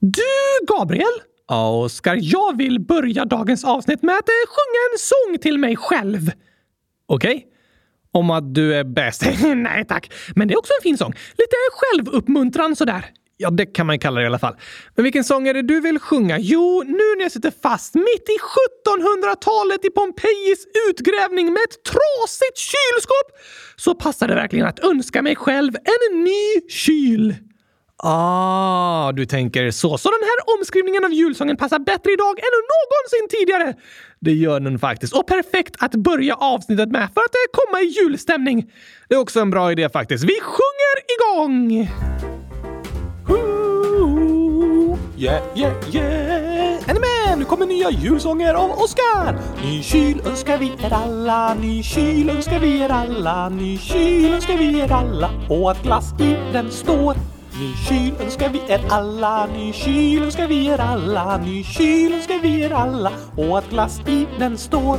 Du, Gabriel! Ja, Oskar, jag vill börja dagens avsnitt med att eh, sjunga en sång till mig själv. Okej? Okay. Om att du är bäst? Nej tack. Men det är också en fin sång. Lite självuppmuntran sådär. Ja, det kan man kalla det i alla fall. Men vilken sång är det du vill sjunga? Jo, nu när jag sitter fast mitt i 1700-talet i Pompejis utgrävning med ett trasigt kylskåp så passar det verkligen att önska mig själv en ny kyl. Ah, du tänker så. Så den här omskrivningen av julsången passar bättre idag än någonsin tidigare. Det gör den faktiskt. Och perfekt att börja avsnittet med för att komma i julstämning. Det är också en bra idé faktiskt. Vi sjunger igång! Yeah, yeah, yeah! Med? Nu kommer nya julsånger av Oskar! Ny kyl önskar vi er alla, ny kyl önskar vi er alla, ny kyl önskar vi er alla och att glass i den står Ny kyl önskar vi er alla, ny kyl önskar vi er alla, ny kyl önskar vi er alla. Och att glass i den står.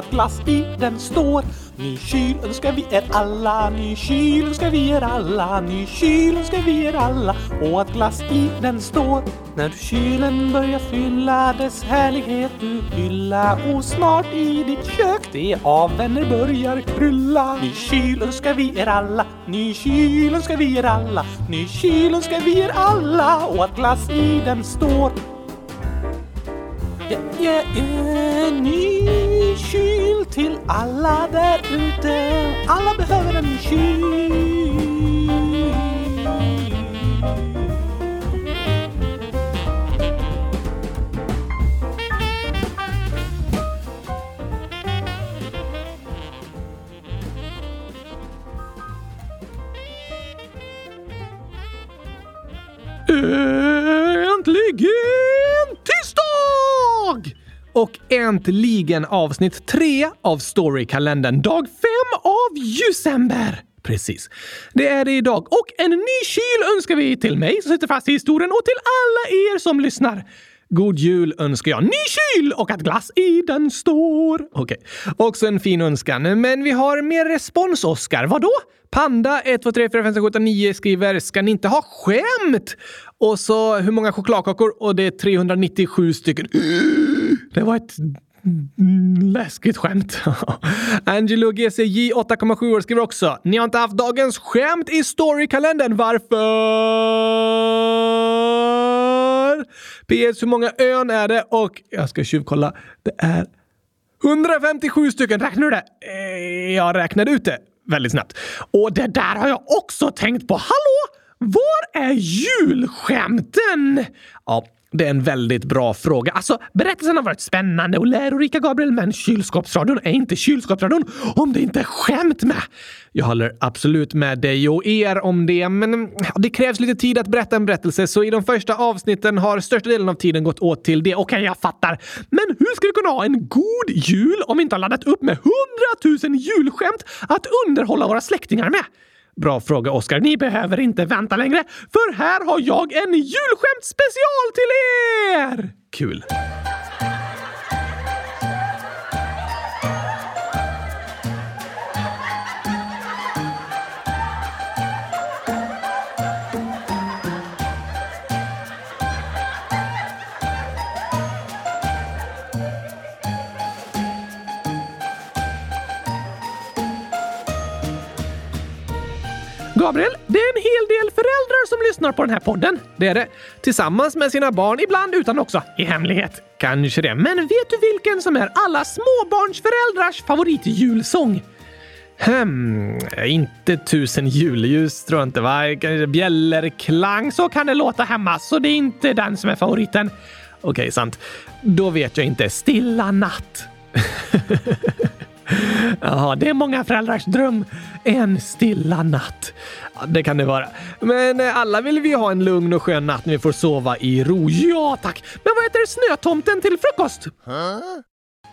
att glass i den står. Ny kyl önskar vi er alla, ny kyl önskar vi er alla, ny kyl önskar vi er alla och att glass i den står. När kylen börjar fylla dess härlighet du hylla och snart i ditt kök det av vänner börjar krylla. Ny kyl önskar vi er alla, ny kyl önskar vi er alla, ny kyl önskar vi er alla och att glass i den står. Yeah, yeah, yeah, ny kyl till alla där ute. Alla behöver en kyl. Och äntligen avsnitt tre av Storykalendern. Dag fem av december. Precis. Det är det idag. Och en ny kyl önskar vi till mig som sitter fast i historien och till alla er som lyssnar. God jul önskar jag. Ny kyl och att glass i den står. Okej. Okay. Också en fin önskan. Men vi har mer respons, Oskar. Vadå? Panda 1, 2, 3, 4, 5, 6, 7, 8, 9 skriver “Ska ni inte ha skämt?” Och så hur många chokladkakor? Och det är 397 stycken. Det var ett läskigt skämt. Angelo GCJ 8,7 år skriver också “Ni har inte haft dagens skämt i storykalendern. Varför?” PS. Hur många ön är det? Och jag ska tjuvkolla. Det är 157 stycken. Räknar du det? Eh, jag räknade ut det väldigt snabbt. Och det där har jag också tänkt på. Hallå! Var är julskämten? Ja, det är en väldigt bra fråga. Alltså, berättelsen har varit spännande och lärorika, Gabriel, men kylskåpsradion är inte kylskåpsradion om det inte är skämt med. Jag håller absolut med dig och er om det, men det krävs lite tid att berätta en berättelse, så i de första avsnitten har största delen av tiden gått åt till det. Okej, okay, jag fattar. Men hur ska vi kunna ha en god jul om vi inte har laddat upp med hundratusen julskämt att underhålla våra släktingar med? Bra fråga, Oskar. Ni behöver inte vänta längre, för här har jag en julskämt special till er! Kul! Gabriel, det är en hel del föräldrar som lyssnar på den här podden. Det är det. Tillsammans med sina barn, ibland utan också. I hemlighet. Kanske det. Men vet du vilken som är alla småbarnsföräldrars favoritjulsång? Hmm, inte tusen julljus tror jag inte va? Kanske bjällerklang, så kan det låta hemma. Så det är inte den som är favoriten. Okej, okay, sant. Då vet jag inte. Stilla natt. Ja, det är många föräldrars dröm. En stilla natt. Ja, det kan det vara. Men eh, alla vill vi ha en lugn och skön natt när vi får sova i ro. Ja, tack. Men vad äter snötomten till frukost?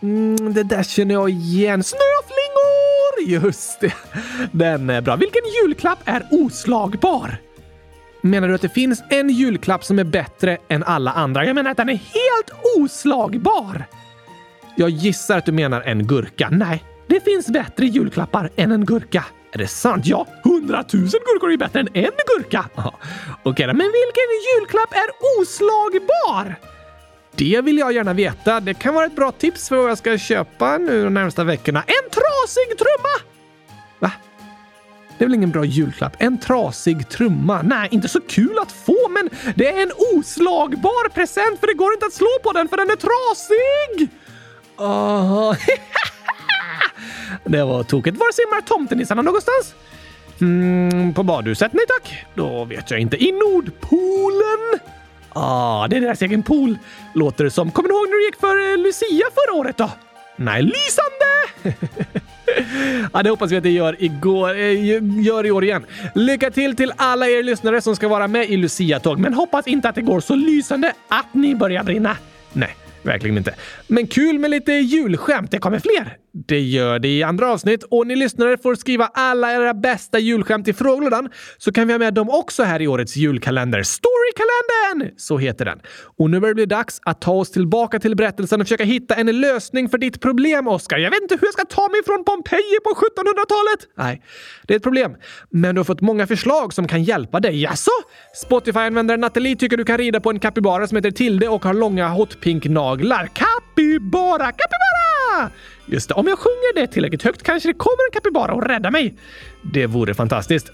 Mm, det där känner jag igen. Snöflingor! Just det. Den är bra. Vilken julklapp är oslagbar? Menar du att det finns en julklapp som är bättre än alla andra? Jag menar att den är helt oslagbar. Jag gissar att du menar en gurka. Nej, det finns bättre julklappar än en gurka. Är det sant? Ja, hundratusen gurkor är bättre än en gurka. Okej, okay, men vilken julklapp är oslagbar? Det vill jag gärna veta. Det kan vara ett bra tips för vad jag ska köpa nu de närmsta veckorna. En trasig trumma! Va? Det är väl ingen bra julklapp? En trasig trumma? Nej, inte så kul att få, men det är en oslagbar present för det går inte att slå på den för den är trasig! Aha. det var tokigt. Var simmar tomtenissarna någonstans? Mm, på badhuset? Nej tack. Då vet jag inte. I Nordpolen? Ah, det är deras egen pool. Låter det som. Kommer du ihåg när du gick för eh, Lucia förra året då? Nej, lysande! ja, det hoppas vi att det gör, igår, eh, gör i år igen. Lycka till till alla er lyssnare som ska vara med i Lucia-tåg, men hoppas inte att det går så lysande att ni börjar brinna. Nej, Verkligen inte. Men kul med lite julskämt. Det kommer fler. Det gör det i andra avsnitt och ni lyssnare får skriva alla era bästa julskämt i frågelådan så kan vi ha med dem också här i årets julkalender. Storykalendern! Så heter den. Och nu börjar det bli dags att ta oss tillbaka till berättelsen och försöka hitta en lösning för ditt problem, Oskar. Jag vet inte hur jag ska ta mig från Pompeji på 1700-talet. Nej, det är ett problem. Men du har fått många förslag som kan hjälpa dig. Jaså? Spotify-användaren Nathalie tycker du kan rida på en kapybara som heter Tilde och har långa hotpink-naglar. Kapybara, kapybara! Just det, om jag sjunger det tillräckligt högt kanske det kommer en kapybara och räddar mig. Det vore fantastiskt.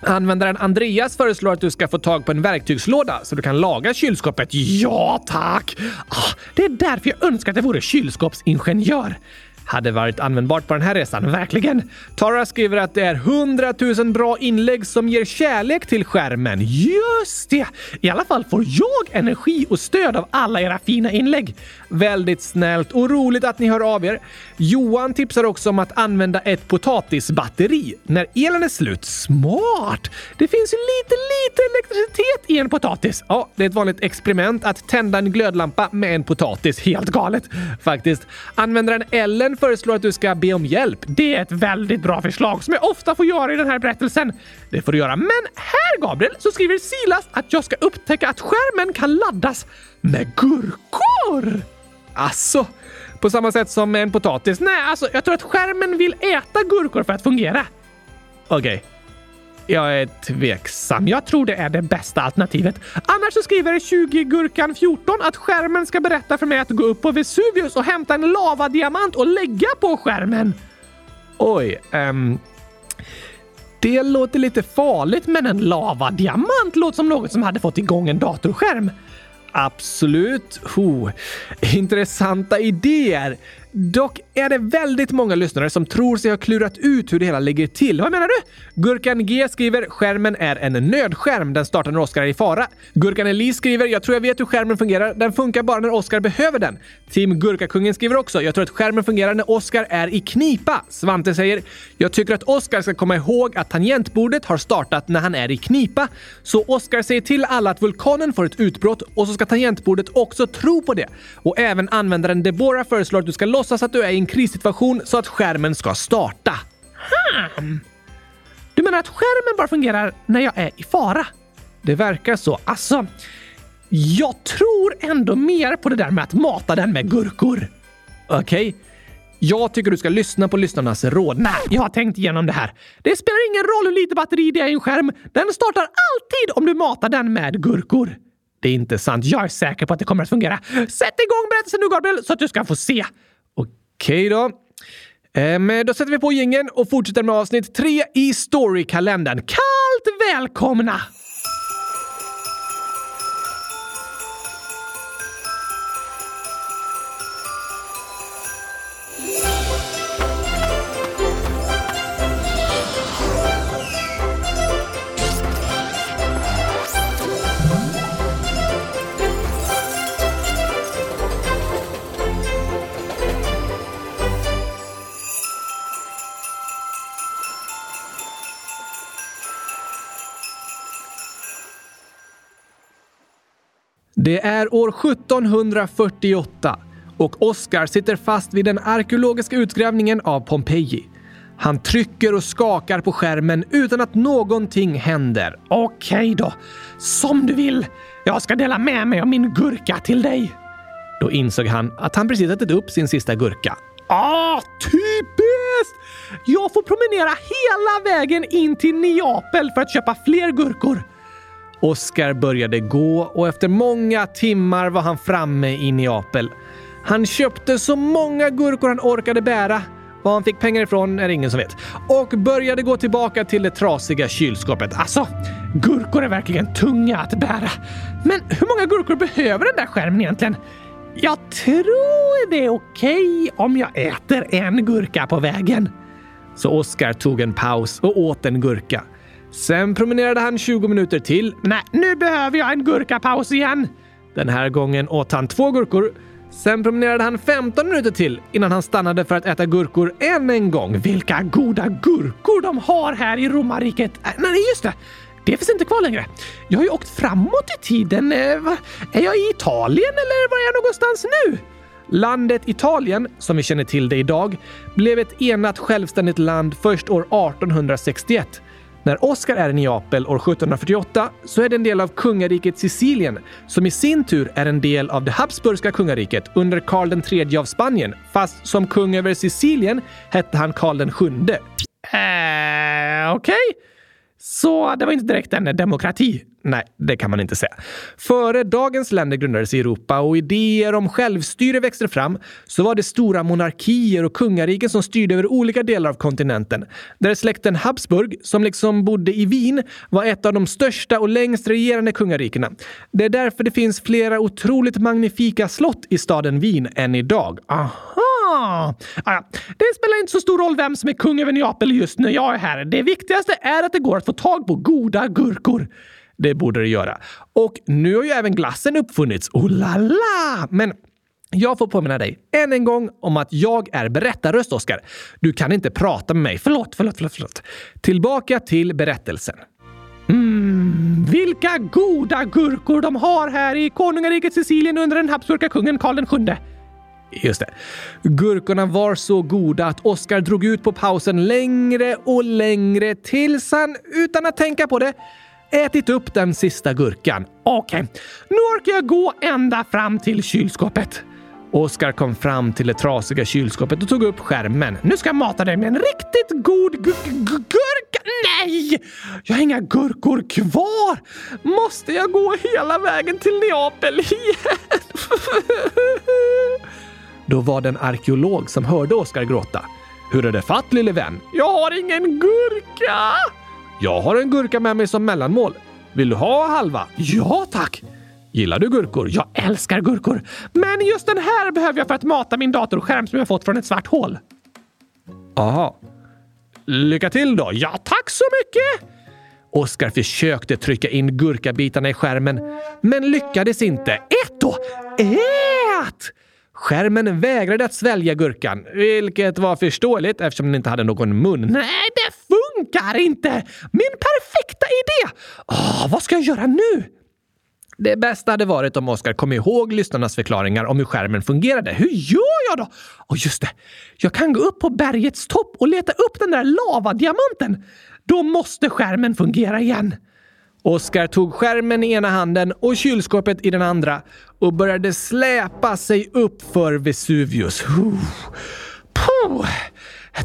Användaren Andreas föreslår att du ska få tag på en verktygslåda så du kan laga kylskåpet. Ja, tack! Ah, det är därför jag önskar att jag vore kylskåpsingenjör hade varit användbart på den här resan. Verkligen! Tara skriver att det är 100 000 bra inlägg som ger kärlek till skärmen. Just det! I alla fall får jag energi och stöd av alla era fina inlägg. Väldigt snällt och roligt att ni hör av er. Johan tipsar också om att använda ett potatisbatteri när elen är slut. Smart! Det finns ju lite, lite elektricitet i en potatis. Ja, det är ett vanligt experiment att tända en glödlampa med en potatis. Helt galet faktiskt. Användaren Ellen föreslår att du ska be om hjälp. Det är ett väldigt bra förslag som jag ofta får göra i den här berättelsen. Det får du göra. Men här, Gabriel, så skriver Silas att jag ska upptäcka att skärmen kan laddas med gurkor. Alltså, på samma sätt som en potatis? Nej, alltså jag tror att skärmen vill äta gurkor för att fungera. Okej. Okay. Jag är tveksam. Jag tror det är det bästa alternativet. Annars så skriver 20-gurkan14 att skärmen ska berätta för mig att gå upp på Vesuvius och hämta en lavadiamant och lägga på skärmen. Oj, um, det låter lite farligt men en lavadiamant låter som något som hade fått igång en datorskärm. Absolut. Ho. Intressanta idéer. Dock är det väldigt många lyssnare som tror sig ha klurat ut hur det hela ligger till. Vad menar du? Gurkan G skriver “Skärmen är en nödskärm. Den startar när Oskar är i fara”. Gurkan Elise skriver “Jag tror jag vet hur skärmen fungerar. Den funkar bara när Oskar behöver den”. Team Gurkakungen skriver också “Jag tror att skärmen fungerar när Oskar är i knipa”. Svante säger “Jag tycker att Oskar ska komma ihåg att tangentbordet har startat när han är i knipa. Så Oskar säger till alla att vulkanen får ett utbrott och så ska tangentbordet också tro på det. Och även användaren Deborah föreslår att du ska låtsas att du är i en krissituation så att skärmen ska starta. Hmm. Du menar att skärmen bara fungerar när jag är i fara? Det verkar så. Alltså, jag tror ändå mer på det där med att mata den med gurkor. Okej. Okay. Jag tycker du ska lyssna på lyssnarnas råd. Nej, jag har tänkt igenom det här. Det spelar ingen roll hur lite batteri det är i en skärm. Den startar alltid om du matar den med gurkor. Det är inte sant. Jag är säker på att det kommer att fungera. Sätt igång berättelsen nu, Gabriel, så att du ska få se. Okej då. Men då sätter vi på gängen och fortsätter med avsnitt tre i Storykalendern. Kallt välkomna! Det är år 1748 och Oscar sitter fast vid den arkeologiska utgrävningen av Pompeji. Han trycker och skakar på skärmen utan att någonting händer. Okej då, som du vill. Jag ska dela med mig av min gurka till dig. Då insåg han att han precis ätit upp sin sista gurka. Ah, typiskt! Jag får promenera hela vägen in till Neapel för att köpa fler gurkor. Oscar började gå och efter många timmar var han framme i Neapel. Han köpte så många gurkor han orkade bära. Var han fick pengar ifrån är det ingen som vet. Och började gå tillbaka till det trasiga kylskåpet. Alltså, gurkor är verkligen tunga att bära. Men hur många gurkor behöver den där skärmen egentligen? Jag tror det är okej om jag äter en gurka på vägen. Så Oscar tog en paus och åt en gurka. Sen promenerade han 20 minuter till. Nej, nu behöver jag en gurkapaus igen. Den här gången åt han två gurkor. Sen promenerade han 15 minuter till innan han stannade för att äta gurkor än en gång. Vilka goda gurkor de har här i romarriket! Äh, nej, just det! Det finns inte kvar längre. Jag har ju åkt framåt i tiden. Eh, är jag i Italien eller var är jag någonstans nu? Landet Italien, som vi känner till det idag, blev ett enat självständigt land först år 1861. När Oscar är i Neapel år 1748 så är det en del av kungariket Sicilien, som i sin tur är en del av det Habsburgska kungariket under Karl III av Spanien. Fast som kung över Sicilien hette han Karl VII. Eh, Okej. Okay. Så det var inte direkt en demokrati. Nej, det kan man inte säga. Före dagens länder grundades i Europa och idéer om självstyre växte fram så var det stora monarkier och kungariken som styrde över olika delar av kontinenten. Där släkten Habsburg, som liksom bodde i Wien, var ett av de största och längst regerande kungarikena. Det är därför det finns flera otroligt magnifika slott i staden Wien än idag. Aha! Ah, ja. Det spelar inte så stor roll vem som är kung över Neapel just när jag är här. Det viktigaste är att det går att få tag på goda gurkor. Det borde det göra. Och nu har ju även glassen uppfunnits. Oh la la! Men jag får påminna dig än en gång om att jag är berättarröst, Oskar. Du kan inte prata med mig. Förlåt, förlåt, förlåt. förlåt. Tillbaka till berättelsen. Mm, vilka goda gurkor de har här i konungariket Sicilien under den habsburgska kungen Karl VII. Just det. Gurkorna var så goda att Oskar drog ut på pausen längre och längre tills han, utan att tänka på det, ätit upp den sista gurkan. Okej, okay. nu orkar jag gå ända fram till kylskåpet. Oskar kom fram till det trasiga kylskåpet och tog upp skärmen. Nu ska jag mata dig med en riktigt god gurka. Nej! Jag har inga gurkor kvar! Måste jag gå hela vägen till Neapel igen? Då var det en arkeolog som hörde Oskar gråta. Hur är det fatt lille vän? Jag har ingen gurka! Jag har en gurka med mig som mellanmål. Vill du ha halva? Ja, tack! Gillar du gurkor? Jag älskar gurkor! Men just den här behöver jag för att mata min datorskärm som jag fått från ett svart hål. Aha. Lycka till då! Ja, tack så mycket! Oskar försökte trycka in gurkabitarna i skärmen, men lyckades inte. Ät då! Ät! Skärmen vägrade att svälja gurkan, vilket var förståeligt eftersom den inte hade någon mun. Nej, det funkar inte! Min perfekta idé! Åh, vad ska jag göra nu? Det bästa hade varit om Oskar kom ihåg lyssnarnas förklaringar om hur skärmen fungerade. Hur gör jag då? Och just det, jag kan gå upp på bergets topp och leta upp den där lavadiamanten. Då måste skärmen fungera igen. Oskar tog skärmen i ena handen och kylskåpet i den andra och började släpa sig upp för Vesuvius. Puh.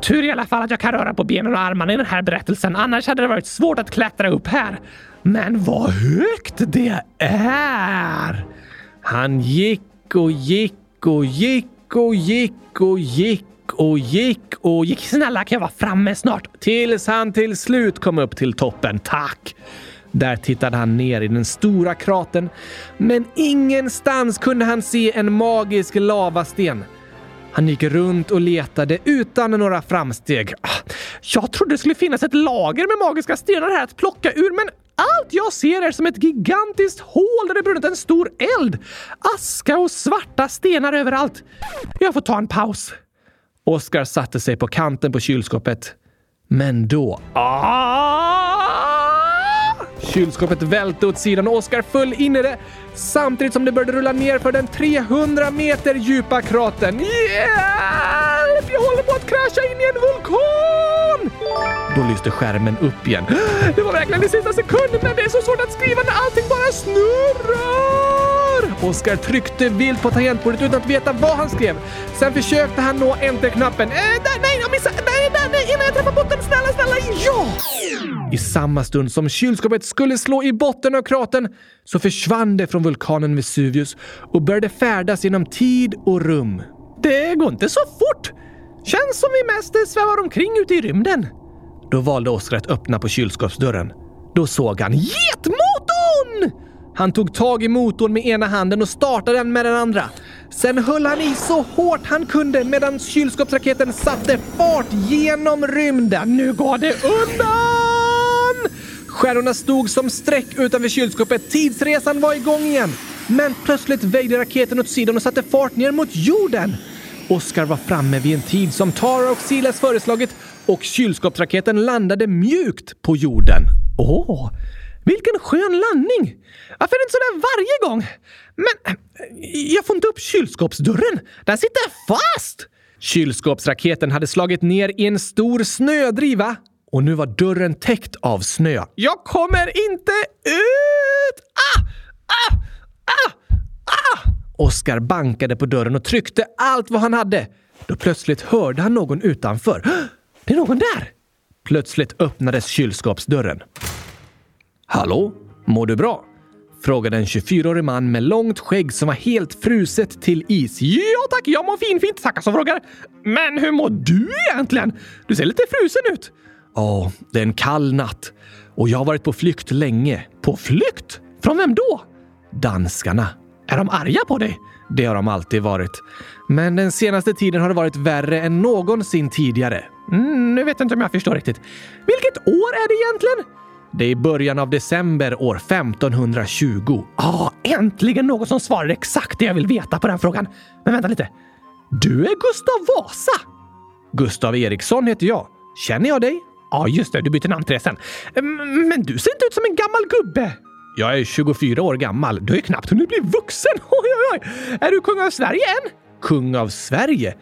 Tur i alla fall att jag kan röra på benen och armarna i den här berättelsen. Annars hade det varit svårt att klättra upp här. Men vad högt det är! Han gick och gick och gick och gick och gick och gick och gick. Snälla, kan jag vara framme snart? Tills han till slut kom upp till toppen. Tack! Där tittade han ner i den stora kratern, men ingenstans kunde han se en magisk lavasten. Han gick runt och letade utan några framsteg. Ah, jag trodde det skulle finnas ett lager med magiska stenar här att plocka ur, men allt jag ser är som ett gigantiskt hål där det brunnit en stor eld. Aska och svarta stenar överallt. Jag får ta en paus. Oskar satte sig på kanten på kylskåpet. Men då... Ah! Kylskåpet välte åt sidan och Oskar föll in i det samtidigt som det började rulla ner för den 300 meter djupa kratern. Hjälp! Jag håller på att krascha in i en vulkan! Då lyste skärmen upp igen. Det var verkligen i sista sekunden, men det är så svårt att skriva när allting bara snurrar! Oskar tryckte vilt på tangentbordet utan att veta vad han skrev. Sen försökte han nå enter-knappen. Äh, eh, där, nej, jag missade! Nej, där, nej, innan jag träffar botten! Snälla, snälla, ja! I samma stund som kylskåpet skulle slå i botten av kratern så försvann det från vulkanen Vesuvius och började färdas genom tid och rum. Det går inte så fort! Känns som vi mest svävar omkring ute i rymden. Då valde Oskar att öppna på kylskåpsdörren. Då såg han getmotorn! Han tog tag i motorn med ena handen och startade den med den andra. Sen höll han i så hårt han kunde medan kylskåpsraketen satte fart genom rymden. Nu går det undan! Stjärnorna stod som streck utanför kylskåpet. Tidsresan var igång igen. Men plötsligt väjde raketen åt sidan och satte fart ner mot jorden. Oskar var framme vid en tid som Tara och Silas föreslagit och kylskåpsraketen landade mjukt på jorden. Åh, vilken skön landning! Varför är det inte sådär varje gång? Men eh, jag får inte upp kylskåpsdörren. Den sitter fast! Kylskåpsraketen hade slagit ner i en stor snödriva och nu var dörren täckt av snö. Jag kommer inte ut! Ah! Ah! Ah! Ah! Oskar bankade på dörren och tryckte allt vad han hade. Då plötsligt hörde han någon utanför. Det är någon där! Plötsligt öppnades kylskåpsdörren. Hallå? Mår du bra? Frågade en 24-årig man med långt skägg som var helt fruset till is. Ja tack, jag mår finfint, tackar som frågar. Men hur mår du egentligen? Du ser lite frusen ut. Ja, det är en kall natt och jag har varit på flykt länge. På flykt? Från vem då? Danskarna. Är de arga på dig? Det har de alltid varit. Men den senaste tiden har det varit värre än någonsin tidigare. Mm, nu vet jag inte om jag förstår riktigt. Vilket år är det egentligen? Det är i början av december år 1520. Ah, äntligen någon som svarar exakt det jag vill veta på den frågan. Men vänta lite. Du är Gustav Vasa? Gustav Eriksson heter jag. Känner jag dig? Ja, ah, just det. Du bytte namn till det sen. Mm, men du ser inte ut som en gammal gubbe. Jag är 24 år gammal. Du är knappt hunnit bli vuxen. Oj, oj, oj. Är du kung av Sverige än? Kung av Sverige?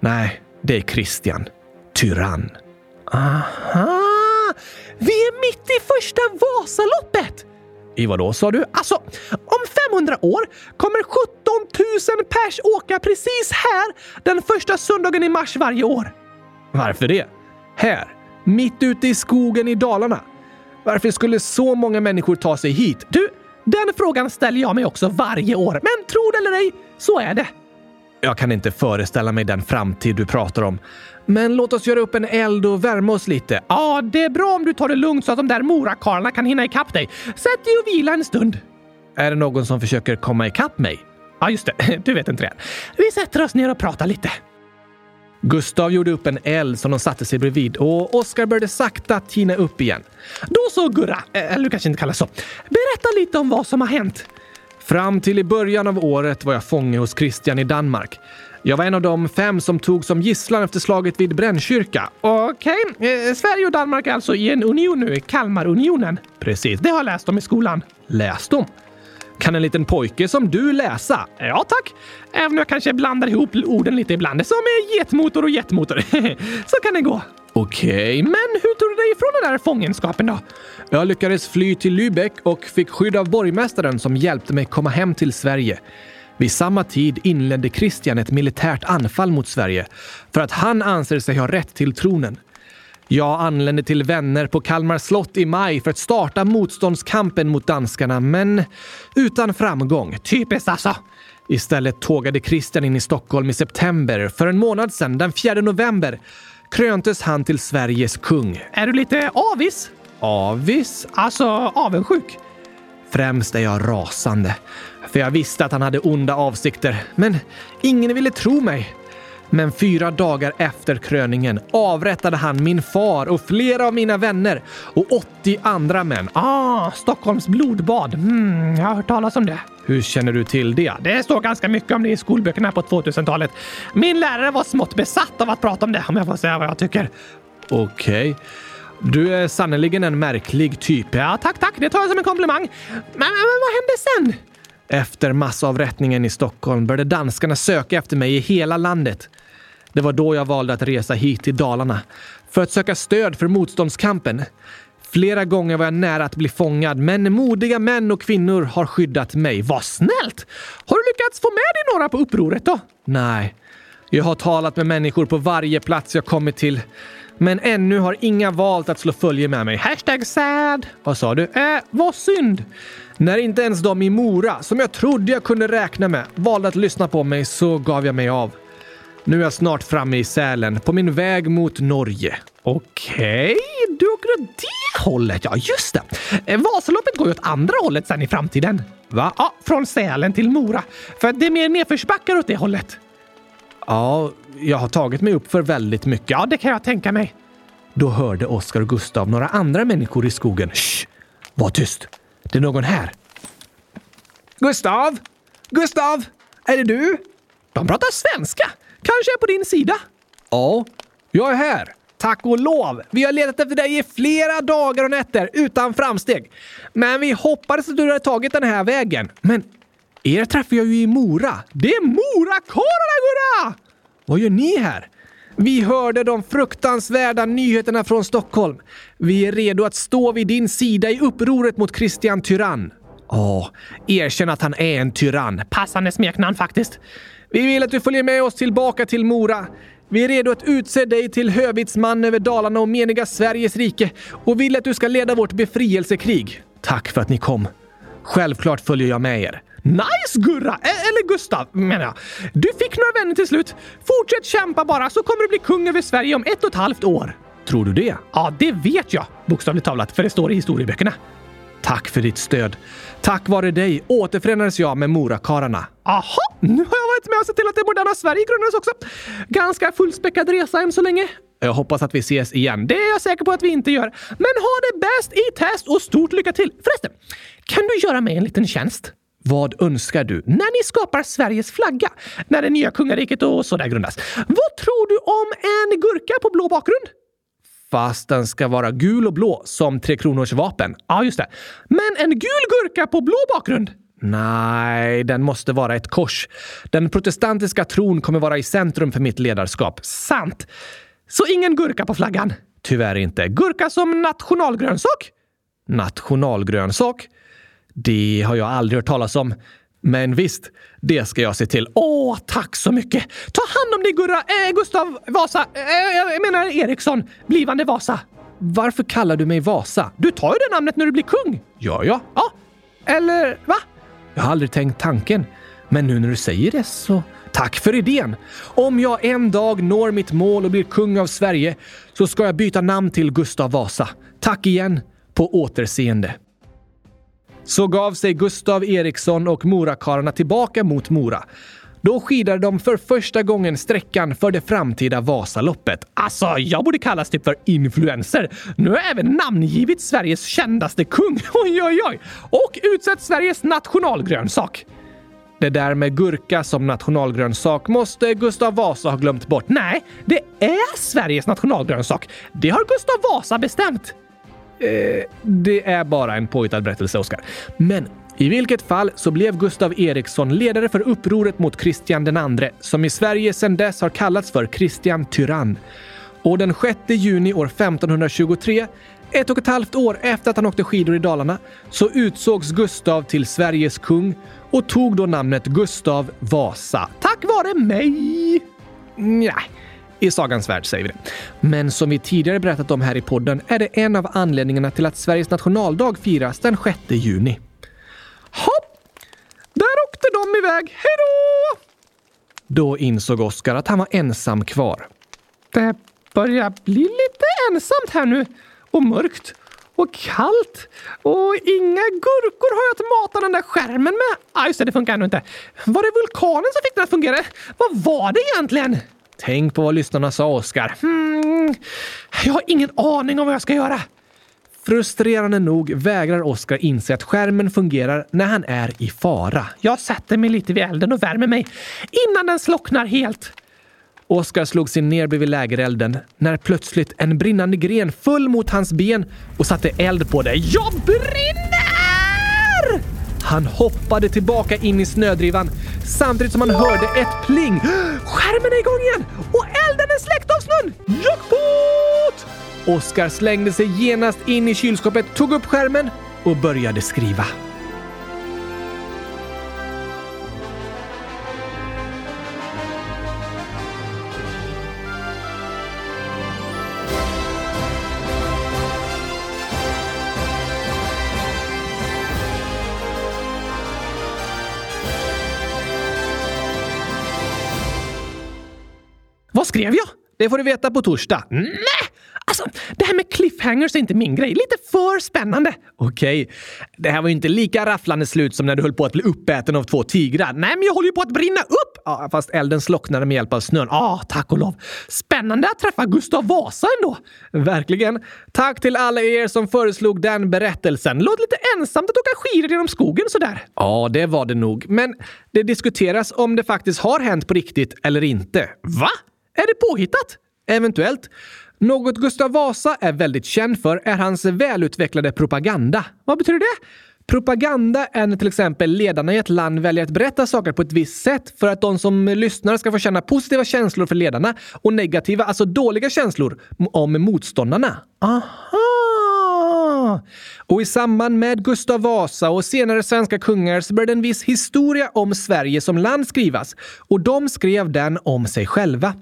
Nej, det är Kristian. Tyrann. Aha! Vi är mitt i första Vasaloppet! I vadå sa du? Alltså, om 500 år kommer 17 000 pers åka precis här den första söndagen i mars varje år. Varför det? Här, mitt ute i skogen i Dalarna. Varför skulle så många människor ta sig hit? Du, den frågan ställer jag mig också varje år. Men tro det eller ej, så är det. Jag kan inte föreställa mig den framtid du pratar om. Men låt oss göra upp en eld och värma oss lite. Ja, det är bra om du tar det lugnt så att de där morakarlarna kan hinna ikapp dig. Sätt dig och vila en stund. Är det någon som försöker komma ikapp mig? Ja, just det. Du vet inte det. Vi sätter oss ner och pratar lite. Gustav gjorde upp en eld som de satte sig bredvid och Oskar började sakta tina upp igen. Då så Gurra, eller du kanske inte kallas så. Berätta lite om vad som har hänt. Fram till i början av året var jag fånge hos Christian i Danmark. Jag var en av de fem som tog som gisslan efter slaget vid Brännkyrka. Okej, eh, Sverige och Danmark är alltså i en union nu, Kalmarunionen. Precis, det har jag läst om i skolan. Läst om? Kan en liten pojke som du läsa? Ja tack! Även om jag kanske blandar ihop orden lite ibland. Som är getmotor och jetmotor. Så kan det gå. Okej, okay, men hur tog du dig ifrån den där fångenskapen då? Jag lyckades fly till Lübeck och fick skydd av borgmästaren som hjälpte mig komma hem till Sverige. Vid samma tid inledde Kristian ett militärt anfall mot Sverige för att han anser sig ha rätt till tronen. Jag anlände till vänner på Kalmar slott i maj för att starta motståndskampen mot danskarna, men utan framgång. Typiskt alltså! Istället tågade Kristian in i Stockholm i september. För en månad sedan, den 4 november, kröntes han till Sveriges kung. Är du lite avis? Avis? Alltså avundsjuk? Främst är jag rasande. För jag visste att han hade onda avsikter. Men ingen ville tro mig. Men fyra dagar efter kröningen avrättade han min far och flera av mina vänner och 80 andra män. Ah, Stockholms blodbad. Mm, jag har hört talas om det. Hur känner du till det? Det står ganska mycket om det i skolböckerna på 2000-talet. Min lärare var smått besatt av att prata om det, om jag får säga vad jag tycker. Okej. Okay. Du är sannerligen en märklig typ. Ja, tack, tack. Det tar jag som en komplimang. Men, men, men vad hände sen? Efter massavrättningen i Stockholm började danskarna söka efter mig i hela landet. Det var då jag valde att resa hit till Dalarna för att söka stöd för motståndskampen. Flera gånger var jag nära att bli fångad, men modiga män och kvinnor har skyddat mig. Vad snällt! Har du lyckats få med dig några på upproret då? Nej. Jag har talat med människor på varje plats jag kommit till. Men ännu har inga valt att slå följe med mig. Hashtag sad. Vad sa du? Äh, vad synd. När inte ens de i Mora, som jag trodde jag kunde räkna med, valde att lyssna på mig så gav jag mig av. Nu är jag snart framme i Sälen, på min väg mot Norge. Okej, du åker åt det hållet. Ja, just det. Eh, Vasaloppet går ju åt andra hållet sen i framtiden. Va? Ja, från Sälen till Mora. För det är mer nedförsbackar åt det hållet. Ja, jag har tagit mig upp för väldigt mycket. Ja, det kan jag tänka mig. Då hörde Oskar och Gustav några andra människor i skogen. Shh! Var tyst! Det är någon här. Gustav! Gustav! Är det du? De pratar svenska. Kanske är på din sida. Ja, jag är här. Tack och lov! Vi har letat efter dig i flera dagar och nätter utan framsteg. Men vi hoppades att du hade tagit den här vägen. Men er träffar jag ju i Mora. Det är Morakarlarna, Gurra! Vad gör ni här? Vi hörde de fruktansvärda nyheterna från Stockholm. Vi är redo att stå vid din sida i upproret mot Christian Tyrann. Ja, erkänn att han är en tyrann. Passande smeknamn faktiskt. Vi vill att du följer med oss tillbaka till Mora. Vi är redo att utse dig till hövitsman över Dalarna och meniga Sveriges rike och vill att du ska leda vårt befrielsekrig. Tack för att ni kom. Självklart följer jag med er. Nice Gurra! E- eller Gustav menar jag. Du fick några vänner till slut. Fortsätt kämpa bara så kommer du bli kung över Sverige om ett och ett halvt år. Tror du det? Ja, det vet jag. Bokstavligt talat, för det står i historieböckerna. Tack för ditt stöd. Tack vare dig återförenades jag med Morakarlarna. Aha, nu har jag varit med och sett till att det moderna Sverige grundades också. Ganska fullspäckad resa än så länge. Jag hoppas att vi ses igen. Det är jag säker på att vi inte gör. Men ha det bäst i test och stort lycka till! Förresten, kan du göra mig en liten tjänst? Vad önskar du? När ni skapar Sveriges flagga, när det nya kungariket och sådär grundas. Vad tror du om en gurka på blå bakgrund? Fast den ska vara gul och blå som Tre Kronors vapen. Ja, just det. Men en gul gurka på blå bakgrund? Nej, den måste vara ett kors. Den protestantiska tron kommer vara i centrum för mitt ledarskap. Sant! Så ingen gurka på flaggan? Tyvärr inte. Gurka som nationalgrönsak? Nationalgrönsak? Det har jag aldrig hört talas om. Men visst, det ska jag se till. Åh, tack så mycket! Ta hand om dig Gurra! Eh, Gustav Vasa. Eh, eh jag menar Eriksson, blivande Vasa. Varför kallar du mig Vasa? Du tar ju det namnet när du blir kung. Gör jag? Ja. Eller va? Jag har aldrig tänkt tanken. Men nu när du säger det så... Tack för idén! Om jag en dag når mitt mål och blir kung av Sverige så ska jag byta namn till Gustav Vasa. Tack igen! På återseende. Så gav sig Gustav Eriksson och Morakarlarna tillbaka mot Mora. Då skidade de för första gången sträckan för det framtida Vasaloppet. Alltså, jag borde kallas typ för influencer. Nu har jag även namngivit Sveriges kändaste kung. Oj, oj, oj! Och utsett Sveriges nationalgrönsak. Det där med gurka som nationalgrönsak måste Gustav Vasa ha glömt bort. Nej, det är Sveriges nationalgrönsak. Det har Gustav Vasa bestämt. Eh, det är bara en påhittad berättelse, Oskar. Men i vilket fall så blev Gustav Eriksson ledare för upproret mot Kristian II, som i Sverige sedan dess har kallats för Kristian Tyrann. Och den 6 juni år 1523, ett och ett halvt år efter att han åkte skidor i Dalarna, så utsågs Gustav till Sveriges kung och tog då namnet Gustav Vasa. Tack vare mig! Nej, i sagans värld säger vi det. Men som vi tidigare berättat om här i podden är det en av anledningarna till att Sveriges nationaldag firas den 6 juni. Hopp! Där åkte de iväg. Hej då! Då insåg Oskar att han var ensam kvar. Det börjar bli lite ensamt här nu. Och mörkt. Och kallt. Och inga gurkor har jag att mata den där skärmen med. Ah, just det, det funkar ännu inte. Var det vulkanen som fick den att fungera? Vad var det egentligen? Tänk på vad lyssnarna sa, Oskar. Hmm, jag har ingen aning om vad jag ska göra. Frustrerande nog vägrar Oskar inse att skärmen fungerar när han är i fara. Jag sätter mig lite vid elden och värmer mig innan den slocknar helt. Oskar slog sig ner bredvid lägerelden när plötsligt en brinnande gren föll mot hans ben och satte eld på det. Jag brinner! Han hoppade tillbaka in i snödrivan samtidigt som han hörde ett pling. Skärmen är igång igen och elden är släckt av snön! Jackpot! Oskar slängde sig genast in i kylskåpet, tog upp skärmen och började skriva. Det får du veta på torsdag. Nej! Alltså, det här med cliffhangers är inte min grej. Lite för spännande. Okej, det här var ju inte lika rafflande slut som när du höll på att bli uppäten av två tigrar. Nej, men jag håller ju på att brinna upp! Ja, fast elden slocknade med hjälp av snön. Ah, tack och lov. Spännande att träffa Gustav Vasa ändå. Verkligen. Tack till alla er som föreslog den berättelsen. Låt lite ensamt att åka skidor genom skogen sådär. Ja, det var det nog. Men det diskuteras om det faktiskt har hänt på riktigt eller inte. Va? Är det påhittat? Eventuellt. Något Gustav Vasa är väldigt känd för är hans välutvecklade propaganda. Vad betyder det? Propaganda är när till exempel ledarna i ett land väljer att berätta saker på ett visst sätt för att de som lyssnar ska få känna positiva känslor för ledarna och negativa, alltså dåliga känslor, om motståndarna. Aha! Och i samband med Gustav Vasa och senare svenska kungar så började en viss historia om Sverige som land skrivas. Och de skrev den om sig själva.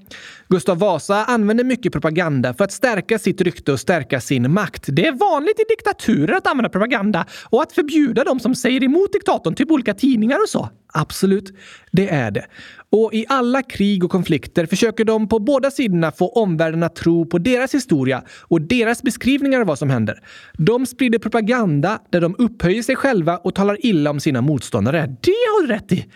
Gustav Vasa använde mycket propaganda för att stärka sitt rykte och stärka sin makt. Det är vanligt i diktaturer att använda propaganda och att förbjuda de som säger emot diktatorn, typ olika tidningar och så. Absolut, det är det. Och i alla krig och konflikter försöker de på båda sidorna få omvärlden att tro på deras historia och deras beskrivningar av vad som händer. De sprider propaganda där de upphöjer sig själva och talar illa om sina motståndare. Det har du rätt i!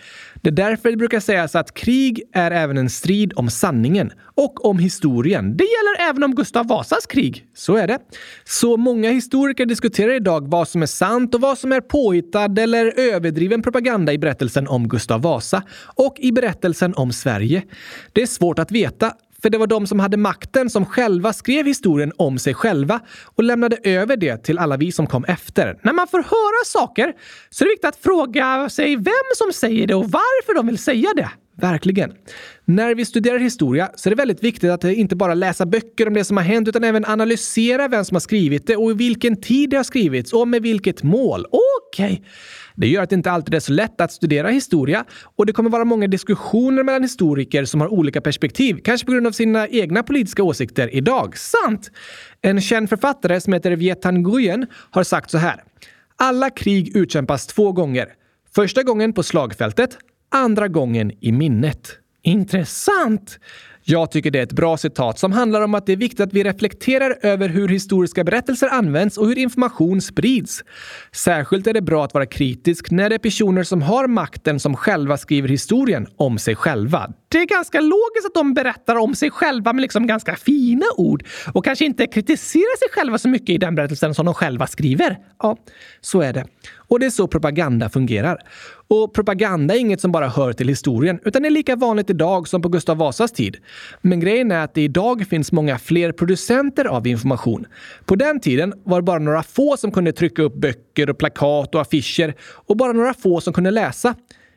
Det är därför det brukar sägas att krig är även en strid om sanningen och om historien. Det gäller även om Gustav Vasas krig. Så är det. Så många historiker diskuterar idag vad som är sant och vad som är påhittad eller överdriven propaganda i berättelsen om Gustav Vasa och i berättelsen om Sverige. Det är svårt att veta, för det var de som hade makten som själva skrev historien om sig själva och lämnade över det till alla vi som kom efter. När man får höra saker så är det viktigt att fråga sig vem som säger det och varför de vill säga det. Verkligen. När vi studerar historia så är det väldigt viktigt att inte bara läsa böcker om det som har hänt utan även analysera vem som har skrivit det och i vilken tid det har skrivits och med vilket mål. Okej. Okay. Det gör att det inte alltid är så lätt att studera historia och det kommer vara många diskussioner mellan historiker som har olika perspektiv, kanske på grund av sina egna politiska åsikter idag. Sant! En känd författare som heter Vietan Nguyen har sagt så här. Alla krig utkämpas två gånger. Första gången på slagfältet, andra gången i minnet. Intressant! Jag tycker det är ett bra citat som handlar om att det är viktigt att vi reflekterar över hur historiska berättelser används och hur information sprids. Särskilt är det bra att vara kritisk när det är personer som har makten som själva skriver historien om sig själva. Det är ganska logiskt att de berättar om sig själva med liksom ganska fina ord och kanske inte kritiserar sig själva så mycket i den berättelsen som de själva skriver. Ja, så är det. Och det är så propaganda fungerar. Och propaganda är inget som bara hör till historien, utan är lika vanligt idag som på Gustav Vasas tid. Men grejen är att det idag finns många fler producenter av information. På den tiden var det bara några få som kunde trycka upp böcker och plakat och affischer och bara några få som kunde läsa.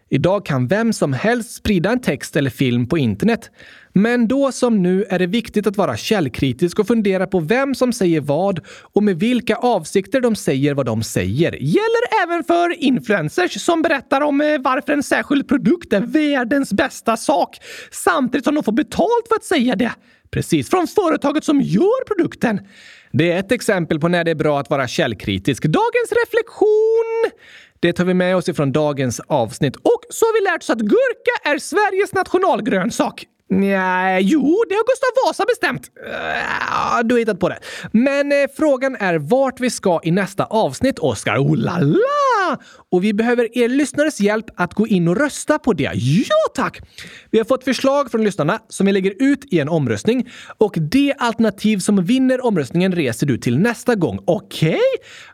Idag kan vem som helst sprida en text eller film på internet. Men då som nu är det viktigt att vara källkritisk och fundera på vem som säger vad och med vilka avsikter de säger vad de säger. Gäller även för influencers som berättar om eh, varför en särskild produkt är världens bästa sak samtidigt som de får betalt för att säga det. Precis, från företaget som gör produkten. Det är ett exempel på när det är bra att vara källkritisk. Dagens reflektion det tar vi med oss ifrån dagens avsnitt. Och så har vi lärt oss att gurka är Sveriges nationalgrönsak. Nej, jo, det har Gustav Vasa bestämt. Uh, du har hittat på det. Men eh, frågan är vart vi ska i nästa avsnitt, Oskar. Oh la la! Och vi behöver er lyssnares hjälp att gå in och rösta på det. Ja, tack! Vi har fått förslag från lyssnarna som vi lägger ut i en omröstning och det alternativ som vinner omröstningen reser du till nästa gång. Okej? Okay?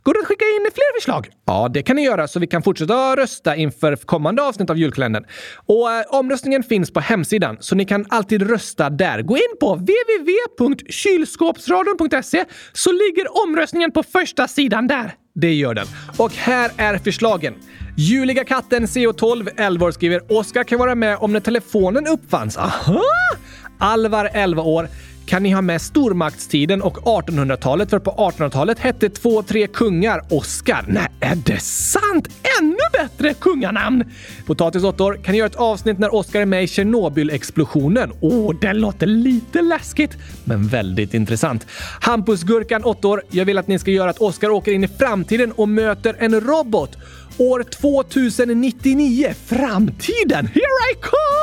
Går det att skicka in fler förslag? Ja, det kan ni göra så vi kan fortsätta rösta inför kommande avsnitt av julkalendern. Och eh, omröstningen finns på hemsidan, så ni kan alltid rösta där. Gå in på www.kylskåpsradion.se så ligger omröstningen på första sidan där. Det gör den. Och här är förslagen. Juliga katten CO12, 11 år, skriver Oskar kan vara med om när telefonen uppfanns. Aha! Alvar, 11 år. Kan ni ha med stormaktstiden och 1800-talet? För på 1800-talet hette två, tre kungar Oskar. Nej, är det sant? Ännu bättre kunganamn! Potatis 8 år. Kan ni göra ett avsnitt när Oskar är med i Tjernobylexplosionen? Åh, oh, det låter lite läskigt, men väldigt intressant. Hampusgurkan 8 år. Jag vill att ni ska göra att Oskar åker in i framtiden och möter en robot. År 2099, framtiden! Here I come!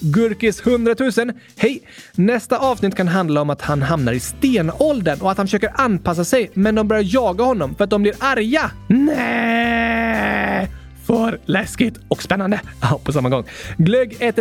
Gurkis 100 000. Hej! Nästa avsnitt kan handla om att han hamnar i stenåldern och att han försöker anpassa sig, men de börjar jaga honom för att de blir arga. Nej! För läskigt och spännande. Ja, på samma gång. Glögg 1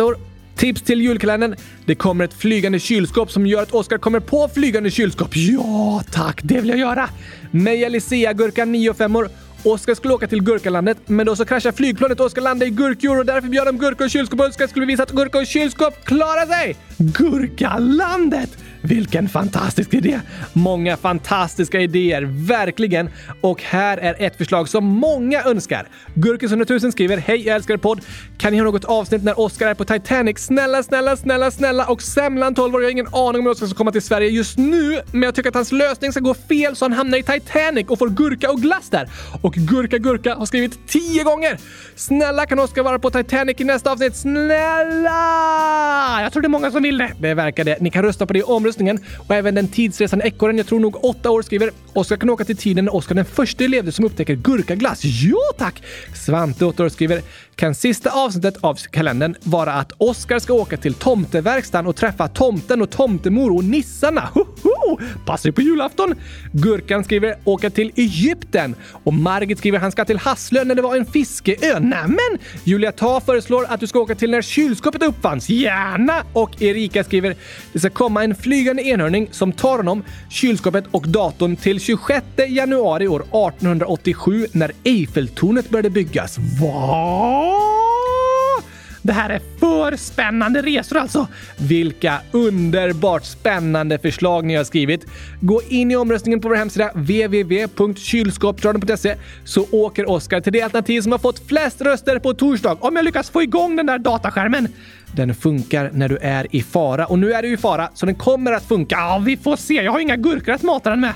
år. Tips till julkalendern. Det kommer ett flygande kylskåp som gör att Oskar kommer på flygande kylskåp. Ja, tack, det vill jag göra. Meja Lisea Gurka 9 och 5 år. Oskar skulle åka till Gurkalandet, men då så kraschade flygplanet och Oskar landade i Gurkjord och därför bjöd de gurka och kylskåp och Oskar skulle visa att gurka och kylskåp klarar sig! Gurkalandet! Vilken fantastisk idé! Många fantastiska idéer, verkligen. Och här är ett förslag som många önskar. Gurkis 100 000 skriver Hej, jag älskar podd. Kan ni ha något avsnitt när Oscar är på Titanic? Snälla, snälla, snälla, snälla. Och Semlan 12 år, jag har ingen aning om hur Oscar ska komma till Sverige just nu, men jag tycker att hans lösning ska gå fel så han hamnar i Titanic och får gurka och glass där. Och Gurka Gurka har skrivit tio gånger. Snälla kan Oscar vara på Titanic i nästa avsnitt? Snälla! Jag tror det är många som vill det. Det verkar det. Ni kan rösta på det i omröstningen och även den tidsresande ekorren, jag tror nog åtta år, skriver Oskar kan åka till tiden när Oskar den första levde som upptäcker gurkaglass. Ja tack! Svante, åtta år, skriver kan sista avsnittet av kalendern vara att Oskar ska åka till tomteverkstan och träffa tomten och tomtemor och nissarna. Hoho! Passar på julafton! Gurkan skriver åka till Egypten och Margit skriver han ska till Hasslö när det var en fiskeö. Nämen! Julia Ta föreslår att du ska åka till när kylskåpet uppfanns. Gärna! Och Erika skriver det ska komma en flygande enhörning som tar honom, kylskåpet och datorn till 26 januari år 1887 när Eiffeltornet började byggas. Vad? Det här är för spännande resor alltså! Vilka underbart spännande förslag ni har skrivit. Gå in i omröstningen på vår hemsida www.kylskåpsradion.se så åker Oskar till det alternativ som har fått flest röster på torsdag om jag lyckas få igång den där dataskärmen. Den funkar när du är i fara och nu är du i fara så den kommer att funka. Ja, vi får se. Jag har inga gurkor att mata den med.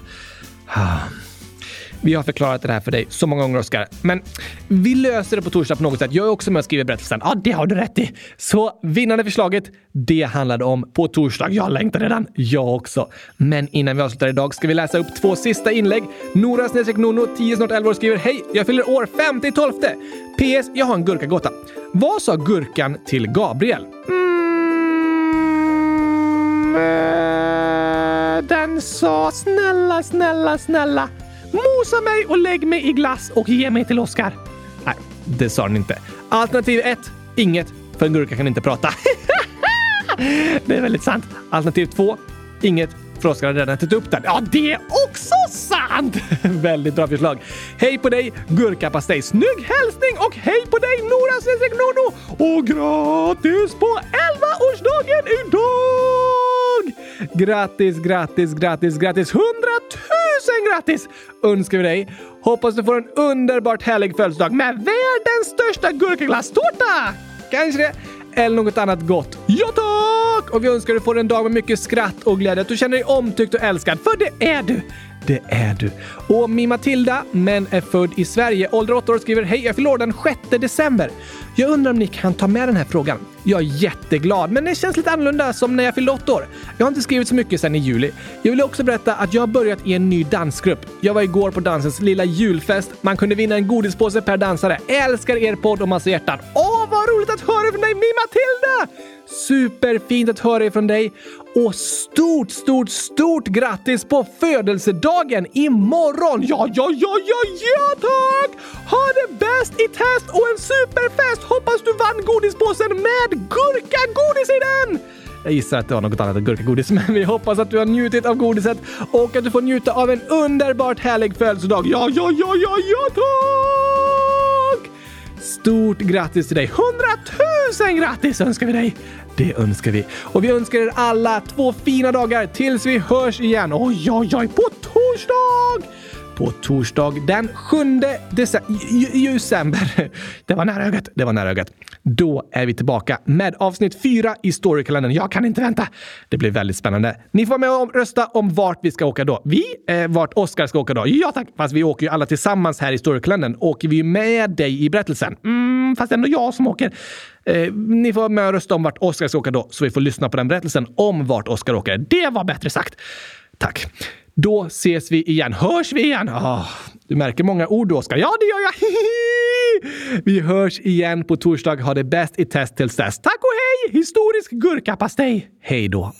Vi har förklarat det här för dig så många gånger, Oskar. Men vi löser det på torsdag på något sätt. Jag är också med och skriver berättelsen. Ja, det har du rätt i. Så vinnande förslaget, det handlade om på torsdag. Jag längtar redan. Jag också. Men innan vi avslutar idag ska vi läsa upp två sista inlägg. Nora snedstreck Nono, 10 snart 11 år, skriver Hej! Jag fyller år 50 12. PS. Jag har en gurkagåta. Vad sa gurkan till Gabriel? Mm, den sa snälla, snälla, snälla. Mosa mig och lägg mig i glass och ge mig till Oscar. Nej, det sa den inte. Alternativ 1. Inget, för en gurka kan inte prata. det är väldigt sant. Alternativ 2. Inget, för Oskar har redan ätit upp den. Ja, det är också sant! Väldigt bra förslag. Hej på dig, gurkapastej. Snygg hälsning och hej på dig, Nora Sesek Nono! Och grattis på 11-årsdagen idag! Grattis, grattis, grattis, grattis! 100 000 grattis önskar vi dig. Hoppas du får en underbart härlig födelsedag med världens största gurkaglasstårta! Kanske det eller något annat gott. Ja tack! Och vi önskar att du får en dag med mycket skratt och glädje. Att du känner dig omtyckt och älskad, för det är du. Det är du. Och Mi Matilda, men är född i Sverige, ålder 8 år, skriver Hej, jag fyller år den 6 december. Jag undrar om ni kan ta med den här frågan. Jag är jätteglad, men det känns lite annorlunda som när jag fyllde 8 år. Jag har inte skrivit så mycket sedan i juli. Jag vill också berätta att jag har börjat i en ny dansgrupp. Jag var igår på dansens lilla julfest. Man kunde vinna en godispåse per dansare. Älskar er podd och massa hjärtan. Åh, vad roligt att höra från dig, Mi Matilda! Superfint att höra ifrån dig och stort, stort, stort grattis på födelsedagen imorgon! Ja, ja, ja, ja, ja tack! Ha det bäst i test och en superfest! Hoppas du vann godispåsen med gurkagodis i den! Jag gissar att det var något annat än gurkagodis, men vi hoppas att du har njutit av godiset och att du får njuta av en underbart härlig födelsedag. Ja, ja, ja, ja, ja, tack! Stort grattis till dig! Hundratusen grattis önskar vi dig! Det önskar vi. Och vi önskar er alla två fina dagar tills vi hörs igen. Oj, oj, oj, på torsdag! På torsdag den 7 december. Det var nära ögat. Det var nära ögat. Då är vi tillbaka med avsnitt 4 i Storykalendern. Jag kan inte vänta. Det blir väldigt spännande. Ni får vara med och rösta om vart vi ska åka då. Vi? Eh, vart Oskar ska åka då? Ja tack! Fast vi åker ju alla tillsammans här i Storykalendern. Åker vi med dig i berättelsen? Mm, fast ändå jag som åker. Eh, ni får vara med och rösta om vart Oskar ska åka då, så vi får lyssna på den berättelsen om vart Oskar åker. Det var bättre sagt. Tack. Då ses vi igen. Hörs vi igen? Oh, du märker många ord, Oskar. Ja, det gör jag. vi hörs igen på torsdag. Ha det bäst i test tills dess. Tack och hej! Historisk gurkapastej. Hej då!